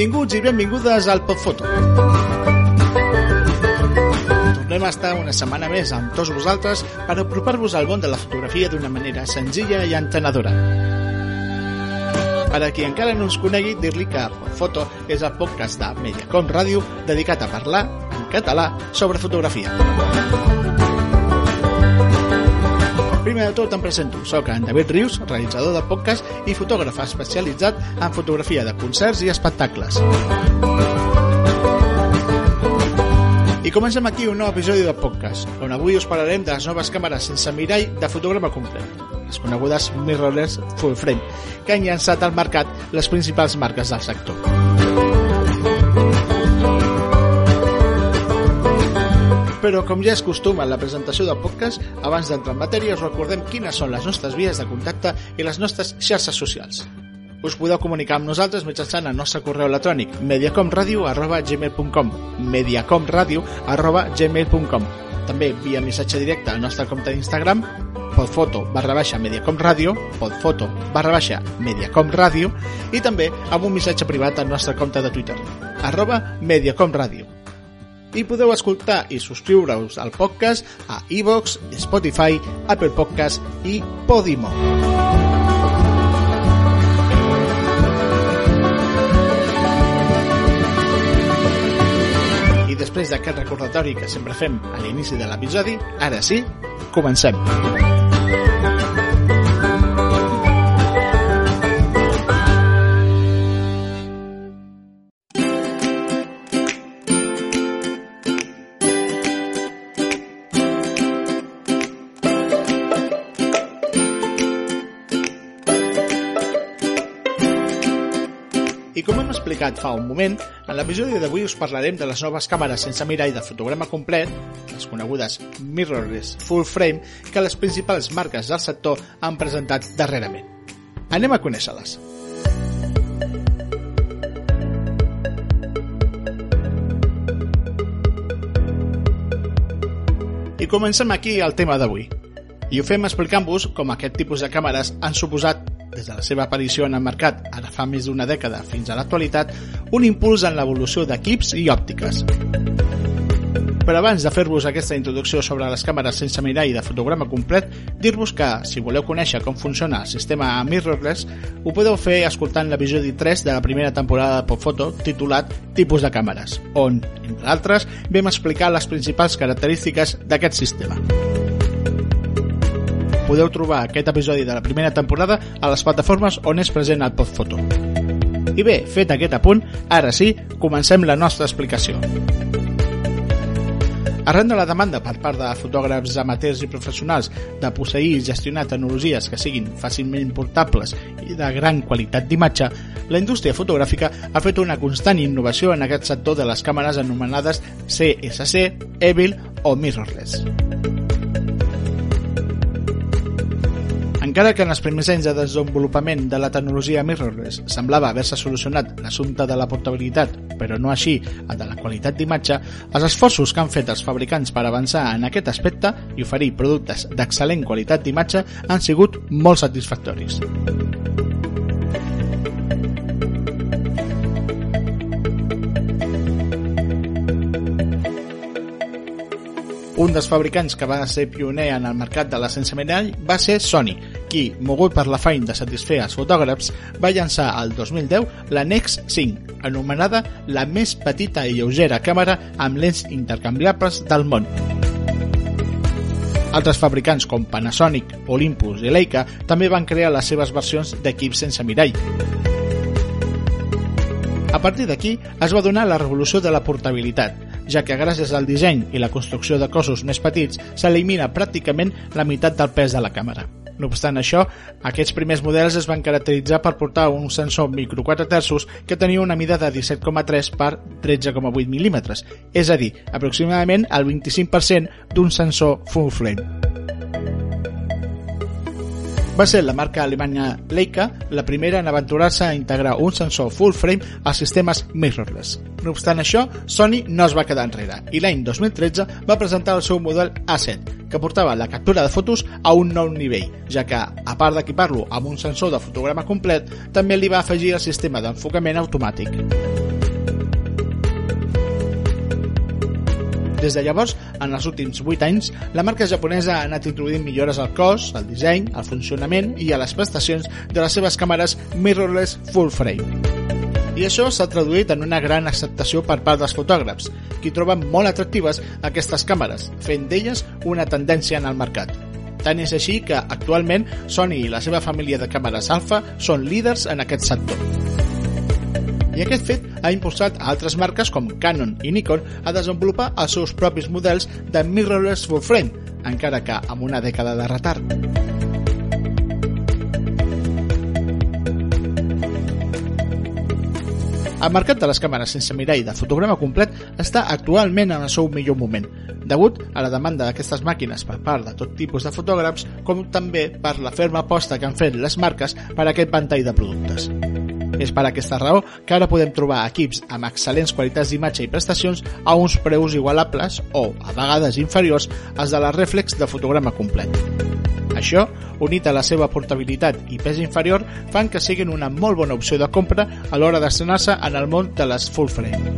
Benvinguts i benvingudes al Podfoto. Tornem a estar una setmana més amb tots vosaltres per apropar-vos al món de la fotografia d'una manera senzilla i entenedora. Per a qui encara no ens conegui, dir-li que Podfoto és el podcast de Mediacom Ràdio dedicat a parlar en català sobre fotografia. Primer de tot em presento, sóc en David Rius, realitzador de podcast i fotògraf especialitzat en fotografia de concerts i espectacles. I comencem aquí un nou episodi de podcast, on avui us parlarem de les noves càmeres sense mirall de fotograma complet, les conegudes mirrorless full frame, que han llançat al mercat les principals marques del sector. Però, com ja és costum en la presentació del podcast, abans d'entrar en matèria us recordem quines són les nostres vies de contacte i les nostres xarxes socials. Us podeu comunicar amb nosaltres mitjançant el nostre correu electrònic mediacomradio.gmail.com mediacomradio.gmail.com També via missatge directe al nostre compte d'Instagram podfoto barra baixa mediacomradio podfoto barra baixa mediacomradio i també amb un missatge privat al nostre compte de Twitter arroba mediacomradio i podeu escoltar i subscriure-us al podcast a iVoox, Spotify, Apple Podcast i Podimo. I després d'aquest recordatori que sempre fem a l'inici de l'episodi, ara sí, comencem. I com hem explicat fa un moment, en l'episodi d'avui us parlarem de les noves càmeres sense mirall de fotograma complet, les conegudes mirrorless full frame, que les principals marques del sector han presentat darrerament. Anem a conèixer-les. I comencem aquí el tema d'avui. I ho fem explicant-vos com aquest tipus de càmeres han suposat des de la seva aparició en el mercat ara fa més d'una dècada fins a l'actualitat, un impuls en l'evolució d'equips i òptiques. Però abans de fer-vos aquesta introducció sobre les càmeres sense mirall de fotograma complet, dir-vos que, si voleu conèixer com funciona el sistema mirrorless, ho podeu fer escoltant l'episodi 3 de la primera temporada de Popfoto titulat Tipus de càmeres, on, entre altres, vam explicar les principals característiques d'aquest sistema podeu trobar aquest episodi de la primera temporada a les plataformes on és present el Podfoto. I bé, fet aquest apunt, ara sí, comencem la nostra explicació. Arran de la demanda per part de fotògrafs amateurs i professionals de posseir i gestionar tecnologies que siguin fàcilment portables i de gran qualitat d'imatge, la indústria fotogràfica ha fet una constant innovació en aquest sector de les càmeres anomenades CSC, Evil o Mirrorless. Encara que en els primers anys de desenvolupament de la tecnologia mirrorless semblava haver-se solucionat l'assumpte de la portabilitat, però no així el de la qualitat d'imatge, els esforços que han fet els fabricants per avançar en aquest aspecte i oferir productes d'excel·lent qualitat d'imatge han sigut molt satisfactoris. Un dels fabricants que va ser pioner en el mercat de la sense mirall va ser Sony, qui, mogut per l'afany de satisfer els fotògrafs, va llançar el 2010 la Nex 5, anomenada la més petita i lleugera càmera amb lents intercanviables del món. Altres fabricants com Panasonic, Olympus i Leica també van crear les seves versions d'equips sense mirall. A partir d'aquí es va donar la revolució de la portabilitat, ja que gràcies al disseny i la construcció de cossos més petits s'elimina pràcticament la meitat del pes de la càmera. No obstant això, aquests primers models es van caracteritzar per portar un sensor micro 4 terços que tenia una mida de 17,3 per 13,8 mm, és a dir, aproximadament el 25% d'un sensor full frame. Va ser la marca alemanya Leica la primera en aventurar-se a integrar un sensor full frame als sistemes mirrorless. No obstant això, Sony no es va quedar enrere i l'any 2013 va presentar el seu model A7, que portava la captura de fotos a un nou nivell, ja que, a part d'equipar-lo amb un sensor de fotograma complet, també li va afegir el sistema d'enfocament automàtic. Des de llavors, en els últims 8 anys, la marca japonesa ha anat introduint millores al cos, al disseny, al funcionament i a les prestacions de les seves càmeres mirrorless full frame. I això s'ha traduït en una gran acceptació per part dels fotògrafs, qui troben molt atractives aquestes càmeres, fent d'elles una tendència en el mercat. Tant és així que, actualment, Sony i la seva família de càmeres alfa són líders en aquest sector. I aquest fet ha impulsat a altres marques com Canon i Nikon a desenvolupar els seus propis models de mirrorless full frame, encara que amb una dècada de retard. El mercat de les càmeres sense mirall de fotograma complet està actualment en el seu millor moment, degut a la demanda d'aquestes màquines per part de tot tipus de fotògrafs, com també per la ferma aposta que han fet les marques per a aquest ventall de productes. És per aquesta raó que ara podem trobar equips amb excel·lents qualitats d'imatge i prestacions a uns preus igualables o, a vegades inferiors, als de la reflex de fotograma complet. Això, unit a la seva portabilitat i pes inferior, fan que siguin una molt bona opció de compra a l'hora d'estrenar-se en el món de les full frame.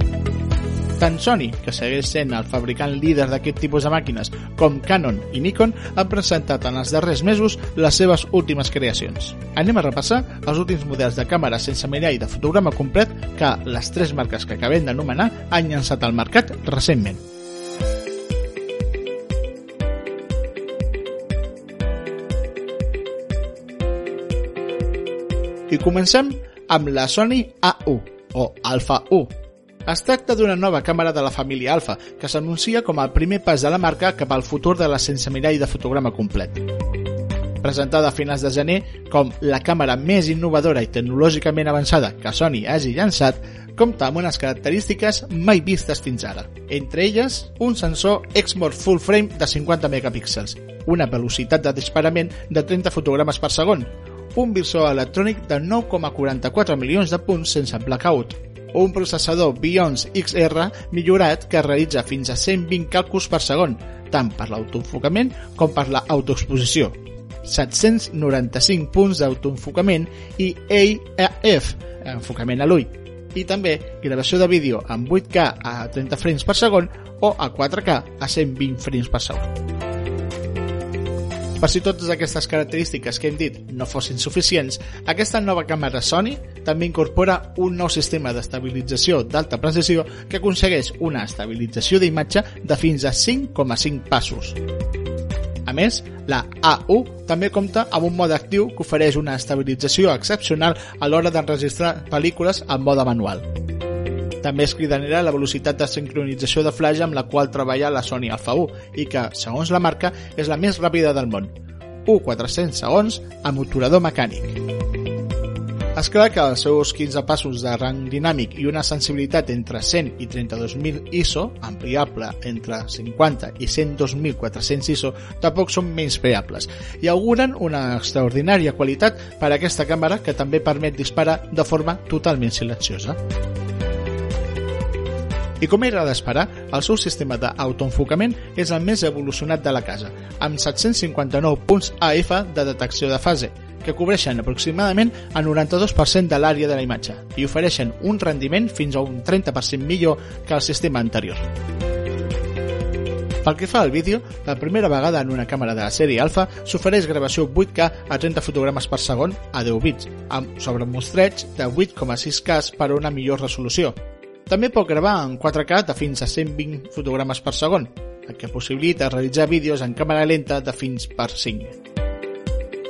Tant Sony, que segueix sent el fabricant líder d'aquest tipus de màquines, com Canon i Nikon han presentat en els darrers mesos les seves últimes creacions. Anem a repassar els últims models de càmera sense mirall de fotograma complet que les tres marques que acabem d'anomenar han llançat al mercat recentment. I comencem amb la Sony A1 o Alpha 1. Es tracta d'una nova càmera de la família Alpha que s'anuncia com el primer pas de la marca cap al futur de la sense mirall de fotograma complet. Presentada a finals de gener com la càmera més innovadora i tecnològicament avançada que Sony hagi llançat, compta amb unes característiques mai vistes fins ara. Entre elles, un sensor Exmor Full Frame de 50 megapíxels, una velocitat de disparament de 30 fotogrames per segon, un visor electrònic de 9,44 milions de punts sense blackout, un processador Bions XR millorat que realitza fins a 120 càlculs per segon, tant per l'autoenfocament com per l'autoexposició, 795 punts d'autoenfocament i AF, enfocament a l'ull, i també gravació de vídeo amb 8K a 30 frames per segon o a 4K a 120 frames per segon. Per si totes aquestes característiques que hem dit no fossin suficients, aquesta nova càmera Sony també incorpora un nou sistema d'estabilització d'alta precisió que aconsegueix una estabilització d'imatge de fins a 5,5 passos. A més, la A1 també compta amb un mode actiu que ofereix una estabilització excepcional a l'hora d'enregistrar pel·lícules en mode manual. També és cridanera la velocitat de sincronització de flash amb la qual treballa la Sony Alpha 1 i que, segons la marca, és la més ràpida del món. 1.400 segons amb obturador mecànic. És clar que els seus 15 passos de rang dinàmic i una sensibilitat entre 100 i 32.000 ISO, ampliable entre 50 i 102.400 ISO, tampoc són menys preables i auguren una extraordinària qualitat per a aquesta càmera que també permet disparar de forma totalment silenciosa. I com era d'esperar, el seu sistema d'autoenfocament és el més evolucionat de la casa, amb 759 punts AF de detecció de fase, que cobreixen aproximadament el 92% de l'àrea de la imatge i ofereixen un rendiment fins a un 30% millor que el sistema anterior. Pel que fa al vídeo, per primera vegada en una càmera de la sèrie Alpha s'ofereix gravació 8K a 30 fotogrames per segon a 10 bits, amb sobremostreig de 8,6K per a una millor resolució, també pot gravar en 4K de fins a 120 fotogrames per segon, el que possibilita realitzar vídeos en càmera lenta de fins per 5.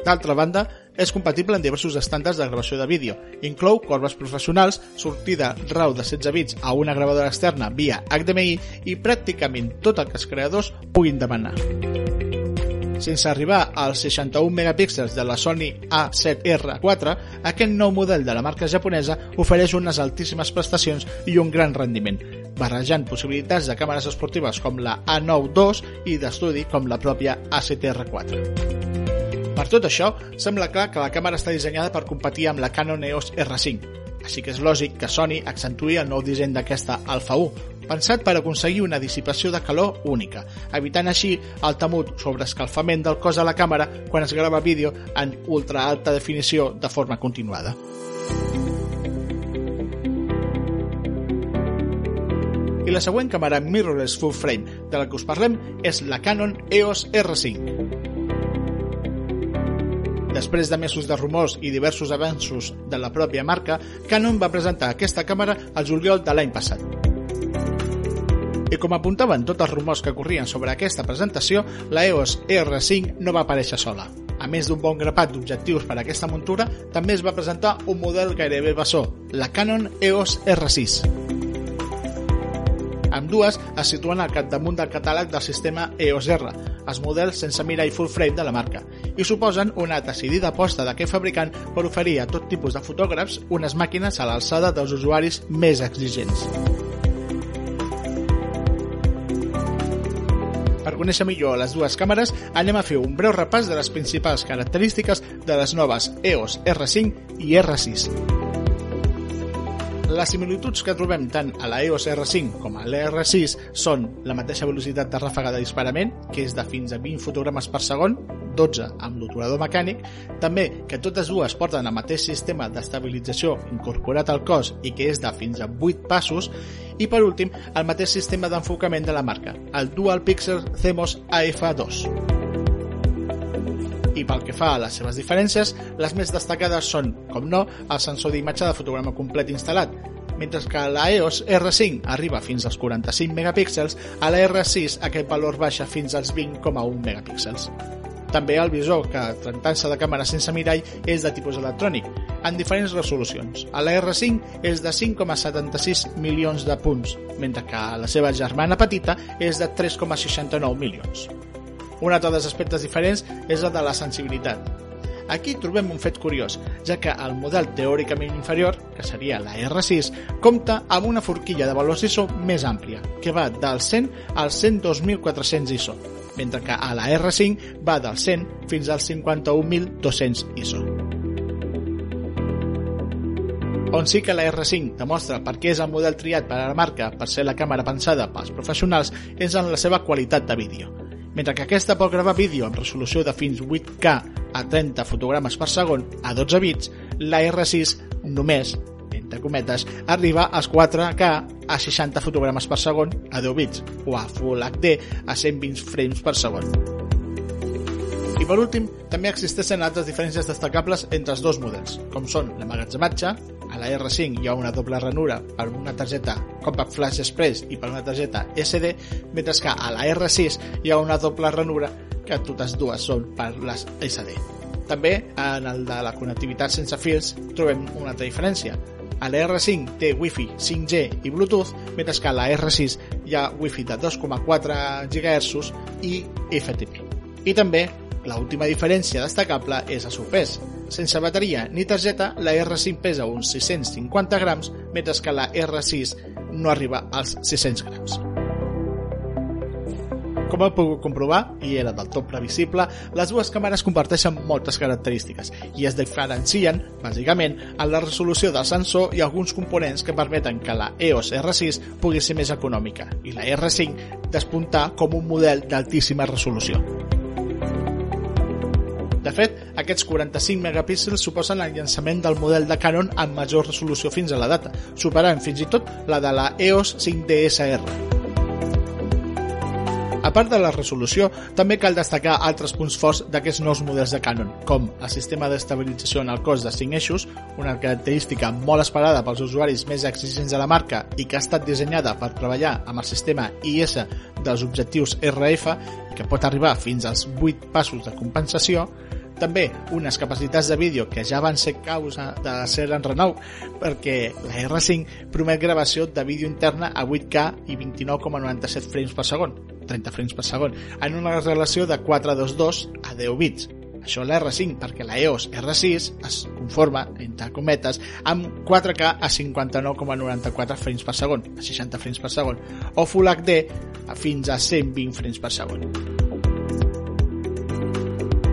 D'altra banda, és compatible en diversos estàndards de gravació de vídeo. Inclou corbes professionals, sortida RAW de 16 bits a una gravadora externa via HDMI i pràcticament tot el que els creadors puguin demanar sense arribar als 61 megapíxels de la Sony A7R4, aquest nou model de la marca japonesa ofereix unes altíssimes prestacions i un gran rendiment, barrejant possibilitats de càmeres esportives com la A9 II i d'estudi com la pròpia A7R4. Per tot això, sembla clar que la càmera està dissenyada per competir amb la Canon EOS R5, així que és lògic que Sony accentui el nou disseny d'aquesta Alpha 1, pensat per aconseguir una dissipació de calor única, evitant així el temut sobreescalfament del cos de la càmera quan es grava vídeo en ultra alta definició de forma continuada. I la següent càmera mirrorless full frame de la que us parlem és la Canon EOS R5. Després de mesos de rumors i diversos avanços de la pròpia marca, Canon va presentar aquesta càmera al juliol de l'any passat. I com apuntaven tots els rumors que corrien sobre aquesta presentació, la EOS R5 no va aparèixer sola. A més d'un bon grapat d'objectius per a aquesta muntura, també es va presentar un model gairebé bessó, la Canon EOS R6. Amb dues es situen al capdamunt del catàleg del sistema EOS R, els models sense mirall full frame de la marca, i suposen una decidida aposta d'aquest fabricant per oferir a tot tipus de fotògrafs unes màquines a l'alçada dels usuaris més exigents. Conèixer millor les dues càmeres, anem a fer un breu repàs de les principals característiques de les noves EOS R5 i R6. Les similituds que trobem tant a la EOS R5 com a l'R6 són la mateixa velocitat de ràfaga de disparament, que és de fins a 20 fotogrames per segon, 12 amb l'obturador mecànic, també que totes dues porten el mateix sistema d'estabilització incorporat al cos i que és de fins a 8 passos, i per últim, el mateix sistema d'enfocament de la marca, el Dual Pixel CMOS AF2. I pel que fa a les seves diferències, les més destacades són, com no, el sensor d'imatge de fotograma complet instal·lat, mentre que la EOS R5 arriba fins als 45 megapíxels, a la R6 aquest valor baixa fins als 20,1 megapíxels. També el visor, que tractant-se de càmera sense mirall, és de tipus electrònic, en diferents resolucions. A la R5 és de 5,76 milions de punts, mentre que la seva germana petita és de 3,69 milions. Un altre dels aspectes diferents és el de la sensibilitat. Aquí trobem un fet curiós, ja que el model teòricament inferior, que seria la R6, compta amb una forquilla de valors ISO més àmplia, que va del 100 als 102.400 ISO, mentre que a la R5 va del 100 fins als 51.200 ISO. On sí que la R5 demostra per què és el model triat per a la marca per ser la càmera pensada pels professionals és en la seva qualitat de vídeo. Mentre que aquesta pot gravar vídeo amb resolució de fins 8K a 30 fotogrames per segon a 12 bits, la R6 només, entre cometes, arriba als 4K a 60 fotogrames per segon a 10 bits o a Full HD a 120 frames per segon. I per últim, també existeixen altres diferències destacables entre els dos models, com són l'emmagatzematge, a la R5 hi ha una doble ranura per una targeta Compact Flash Express i per una targeta SD, mentre que a la R6 hi ha una doble ranura que totes dues són per les SD. També en el de la connectivitat sense fils trobem una altra diferència. A la R5 té Wi-Fi 5G i Bluetooth, mentre que a la R6 hi ha Wi-Fi de 2,4 GHz i FTP. I també la última diferència destacable és el seu pes. Sense bateria ni targeta, la R5 pesa uns 650 grams, mentre que la R6 no arriba als 600 grams. Com heu pogut comprovar, i era del tot previsible, les dues càmeres comparteixen moltes característiques i es diferencien, bàsicament, en la resolució del sensor i alguns components que permeten que la EOS R6 pugui ser més econòmica i la R5 despuntar com un model d'altíssima resolució. De fet, aquests 45 megapíxels suposen el llançament del model de Canon amb major resolució fins a la data, superant fins i tot la de la EOS 5DSR. A part de la resolució, també cal destacar altres punts forts d'aquests nous models de Canon, com el sistema d'estabilització en el cos de 5 eixos, una característica molt esperada pels usuaris més exigents de la marca i que ha estat dissenyada per treballar amb el sistema IS dels objectius RF que pot arribar fins als 8 passos de compensació, també unes capacitats de vídeo que ja van ser causa de ser en renou perquè la R5 promet gravació de vídeo interna a 8K i 29,97 frames per segon 30 frames per segon en una relació de 422 a 10 bits això la R5 perquè la EOS R6 es conforma, entre cometes, amb 4K a 59,94 frames per segon, a 60 frames per segon, o Full HD fins a 120 frames per segon.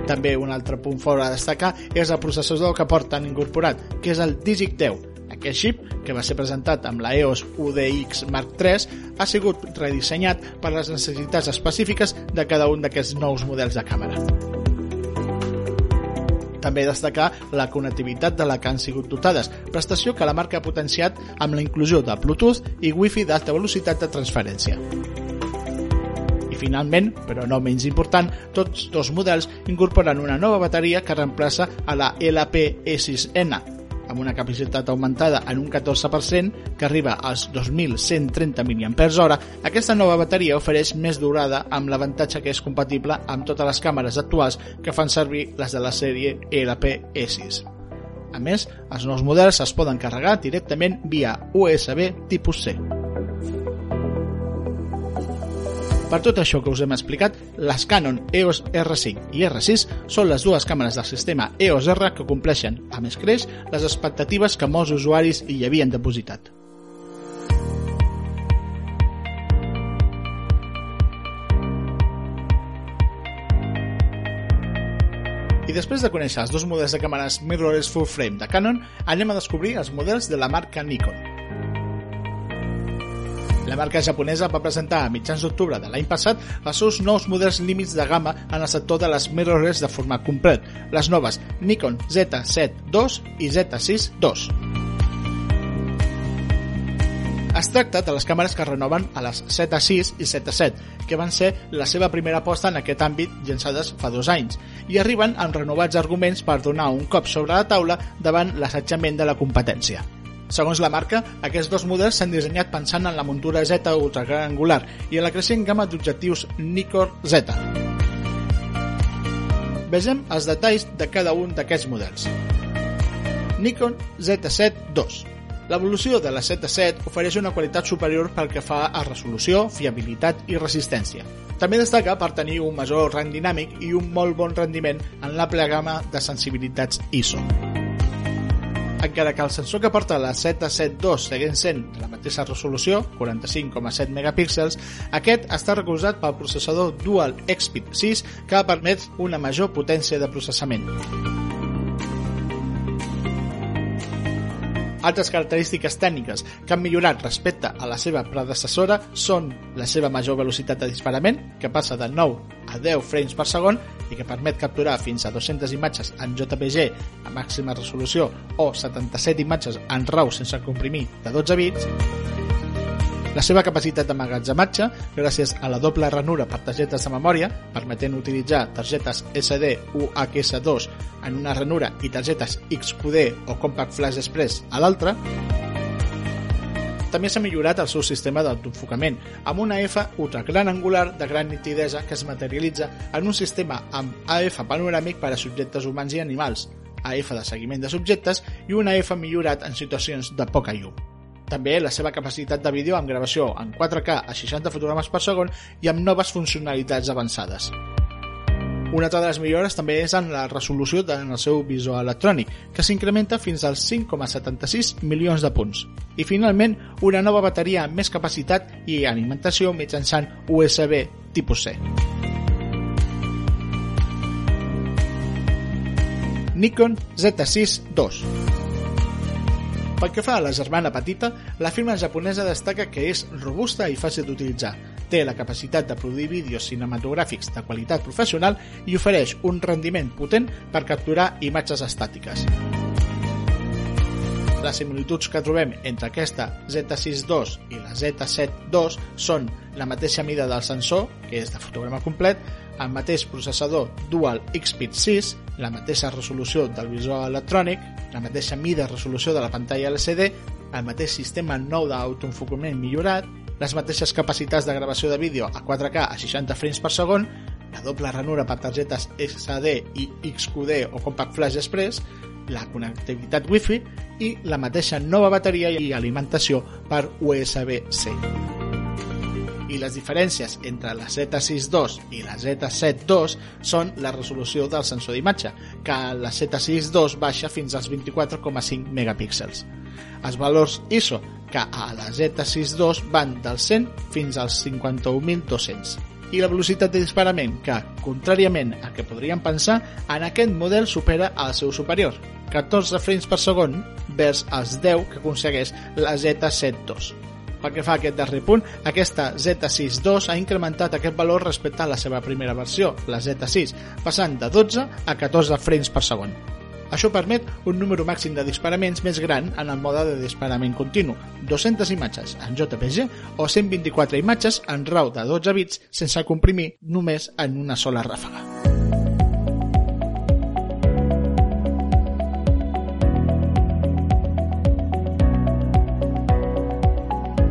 També un altre punt fort a destacar és el processador que porten incorporat, que és el Digic 10. Aquest xip, que va ser presentat amb la EOS UDX Mark III, ha sigut redissenyat per les necessitats específiques de cada un d'aquests nous models de càmera. També destacar la connectivitat de la que han sigut dotades, prestació que la marca ha potenciat amb la inclusió de Bluetooth i Wi-Fi d'alta velocitat de transferència. I finalment, però no menys important, tots dos models incorporen una nova bateria que reemplaça a la LP-E6N, amb una capacitat augmentada en un 14% que arriba als 2.130 mAh, aquesta nova bateria ofereix més durada amb l'avantatge que és compatible amb totes les càmeres actuals que fan servir les de la sèrie LP-E6. A més, els nous models es poden carregar directament via USB tipus C. Per tot això que us hem explicat, les Canon EOS R5 i R6 són les dues càmeres del sistema EOS R que compleixen, a més creix, les expectatives que molts usuaris hi havien depositat. I després de conèixer els dos models de càmeres mirrorless full frame de Canon, anem a descobrir els models de la marca Nikon. La marca japonesa va presentar a mitjans d'octubre de l'any passat els seus nous models límits de gamma en el sector de les mirrorless de format complet, les noves Nikon Z7 II i Z6 II. Es tracta de les càmeres que renoven a les Z6 i Z7, que van ser la seva primera aposta en aquest àmbit llançades fa dos anys, i arriben amb renovats arguments per donar un cop sobre la taula davant l'assetjament de la competència. Segons la marca, aquests dos models s'han dissenyat pensant en la muntura Z ultra gran angular i en la creixent gamma d'objectius Nikkor Z. Vegem els detalls de cada un d'aquests models. Nikon Z7 II L'evolució de la Z7 ofereix una qualitat superior pel que fa a resolució, fiabilitat i resistència. També destaca per tenir un major rang dinàmic i un molt bon rendiment en l'àmplia gamma de sensibilitats ISO encara que el sensor que porta la Z7 II segueix sent de la mateixa resolució, 45,7 megapíxels, aquest està recolzat pel processador Dual Xpeed 6 que permet una major potència de processament. Altres característiques tècniques que han millorat respecte a la seva predecessora són la seva major velocitat de disparament, que passa de 9 a 10 frames per segon i que permet capturar fins a 200 imatges en JPG a màxima resolució o 77 imatges en RAW sense comprimir de 12 bits, la seva capacitat d'emmagatzematge, gràcies a la doble ranura per targetes de memòria, permetent utilitzar targetes SD UHS2 en una ranura i targetes XQD o Compact Flash Express a l'altra, també s'ha millorat el seu sistema d'autoenfocament, amb una F ultra gran angular de gran nitidesa que es materialitza en un sistema amb AF panoràmic per a subjectes humans i animals, AF de seguiment de subjectes i una F millorat en situacions de poca llum. També la seva capacitat de vídeo amb gravació en 4K a 60 fotogrames per segon i amb noves funcionalitats avançades. Una altra de les millores també és en la resolució del seu visor electrònic, que s'incrementa fins als 5,76 milions de punts. I finalment, una nova bateria amb més capacitat i alimentació mitjançant USB tipus C. Nikon Z6 II pel que fa a la germana petita, la firma japonesa destaca que és robusta i fàcil d'utilitzar, té la capacitat de produir vídeos cinematogràfics de qualitat professional i ofereix un rendiment potent per capturar imatges estàtiques. Les similituds que trobem entre aquesta Z6 II i la Z7 II són la mateixa mida del sensor, que és de fotograma complet, el mateix processador Dual Xpeed 6, la mateixa resolució del visor electrònic, la mateixa mida i resolució de la pantalla LCD, el mateix sistema nou d'autoenfocament millorat, les mateixes capacitats de gravació de vídeo a 4K a 60 frames per segon, la doble ranura per targetes SD i XQD o Compact Flash Express, la connectivitat Wi-Fi i la mateixa nova bateria i alimentació per USB-C i les diferències entre la Z6 II i la Z7 II són la resolució del sensor d'imatge, que la Z6 II baixa fins als 24,5 megapíxels. Els valors ISO, que a la Z6 II van del 100 fins als 51.200 i la velocitat de disparament que, contràriament a que podríem pensar, en aquest model supera el seu superior, 14 frames per segon vers els 10 que aconsegueix la Z7 II. Pel que fa a aquest darrer punt, aquesta Z6 II ha incrementat aquest valor respecte a la seva primera versió, la Z6, passant de 12 a 14 frames per segon. Això permet un número màxim de disparaments més gran en el mode de disparament continu, 200 imatges en JPG o 124 imatges en RAW de 12 bits sense comprimir només en una sola ràfaga.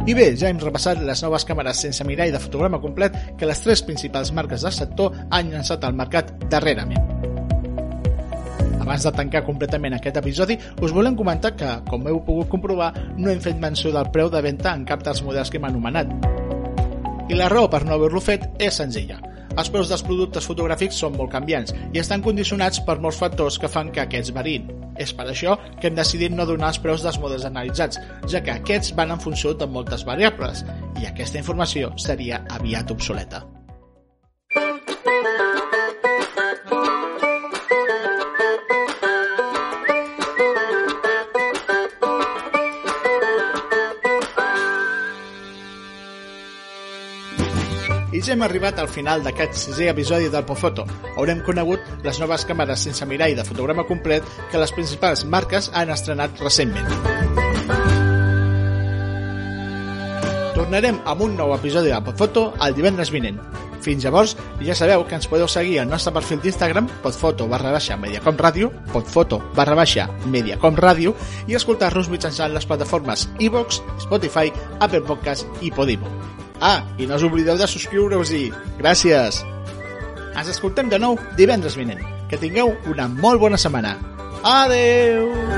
I bé, ja hem repassat les noves càmeres sense mirall de fotograma complet que les tres principals marques del sector han llançat al mercat darrerament. Abans de tancar completament aquest episodi, us volem comentar que, com heu pogut comprovar, no hem fet menció del preu de venda en cap dels models que hem anomenat. I la raó per no haver-lo fet és senzilla. Els preus dels productes fotogràfics són molt canviants i estan condicionats per molts factors que fan que aquests variïn. És per això que hem decidit no donar els preus dels models analitzats, ja que aquests van en funció de moltes variables i aquesta informació seria aviat obsoleta. I ja hem arribat al final d'aquest sisè episodi del Pofoto. Haurem conegut les noves càmeres sense mirall de fotograma complet que les principals marques han estrenat recentment. Tornarem amb un nou episodi del Pofoto el divendres vinent. Fins llavors, ja sabeu que ens podeu seguir al nostre perfil d'Instagram, podfoto barra baixa Mediacom Ràdio, podfoto barra baixa Mediacom Ràdio i escoltar-nos mitjançant les plataformes iVox, Spotify, Apple Podcast i Podimo. Ah, i no us oblideu de subscriure-us-hi. Gràcies! Ens escoltem de nou divendres vinent. Que tingueu una molt bona setmana. Adeu!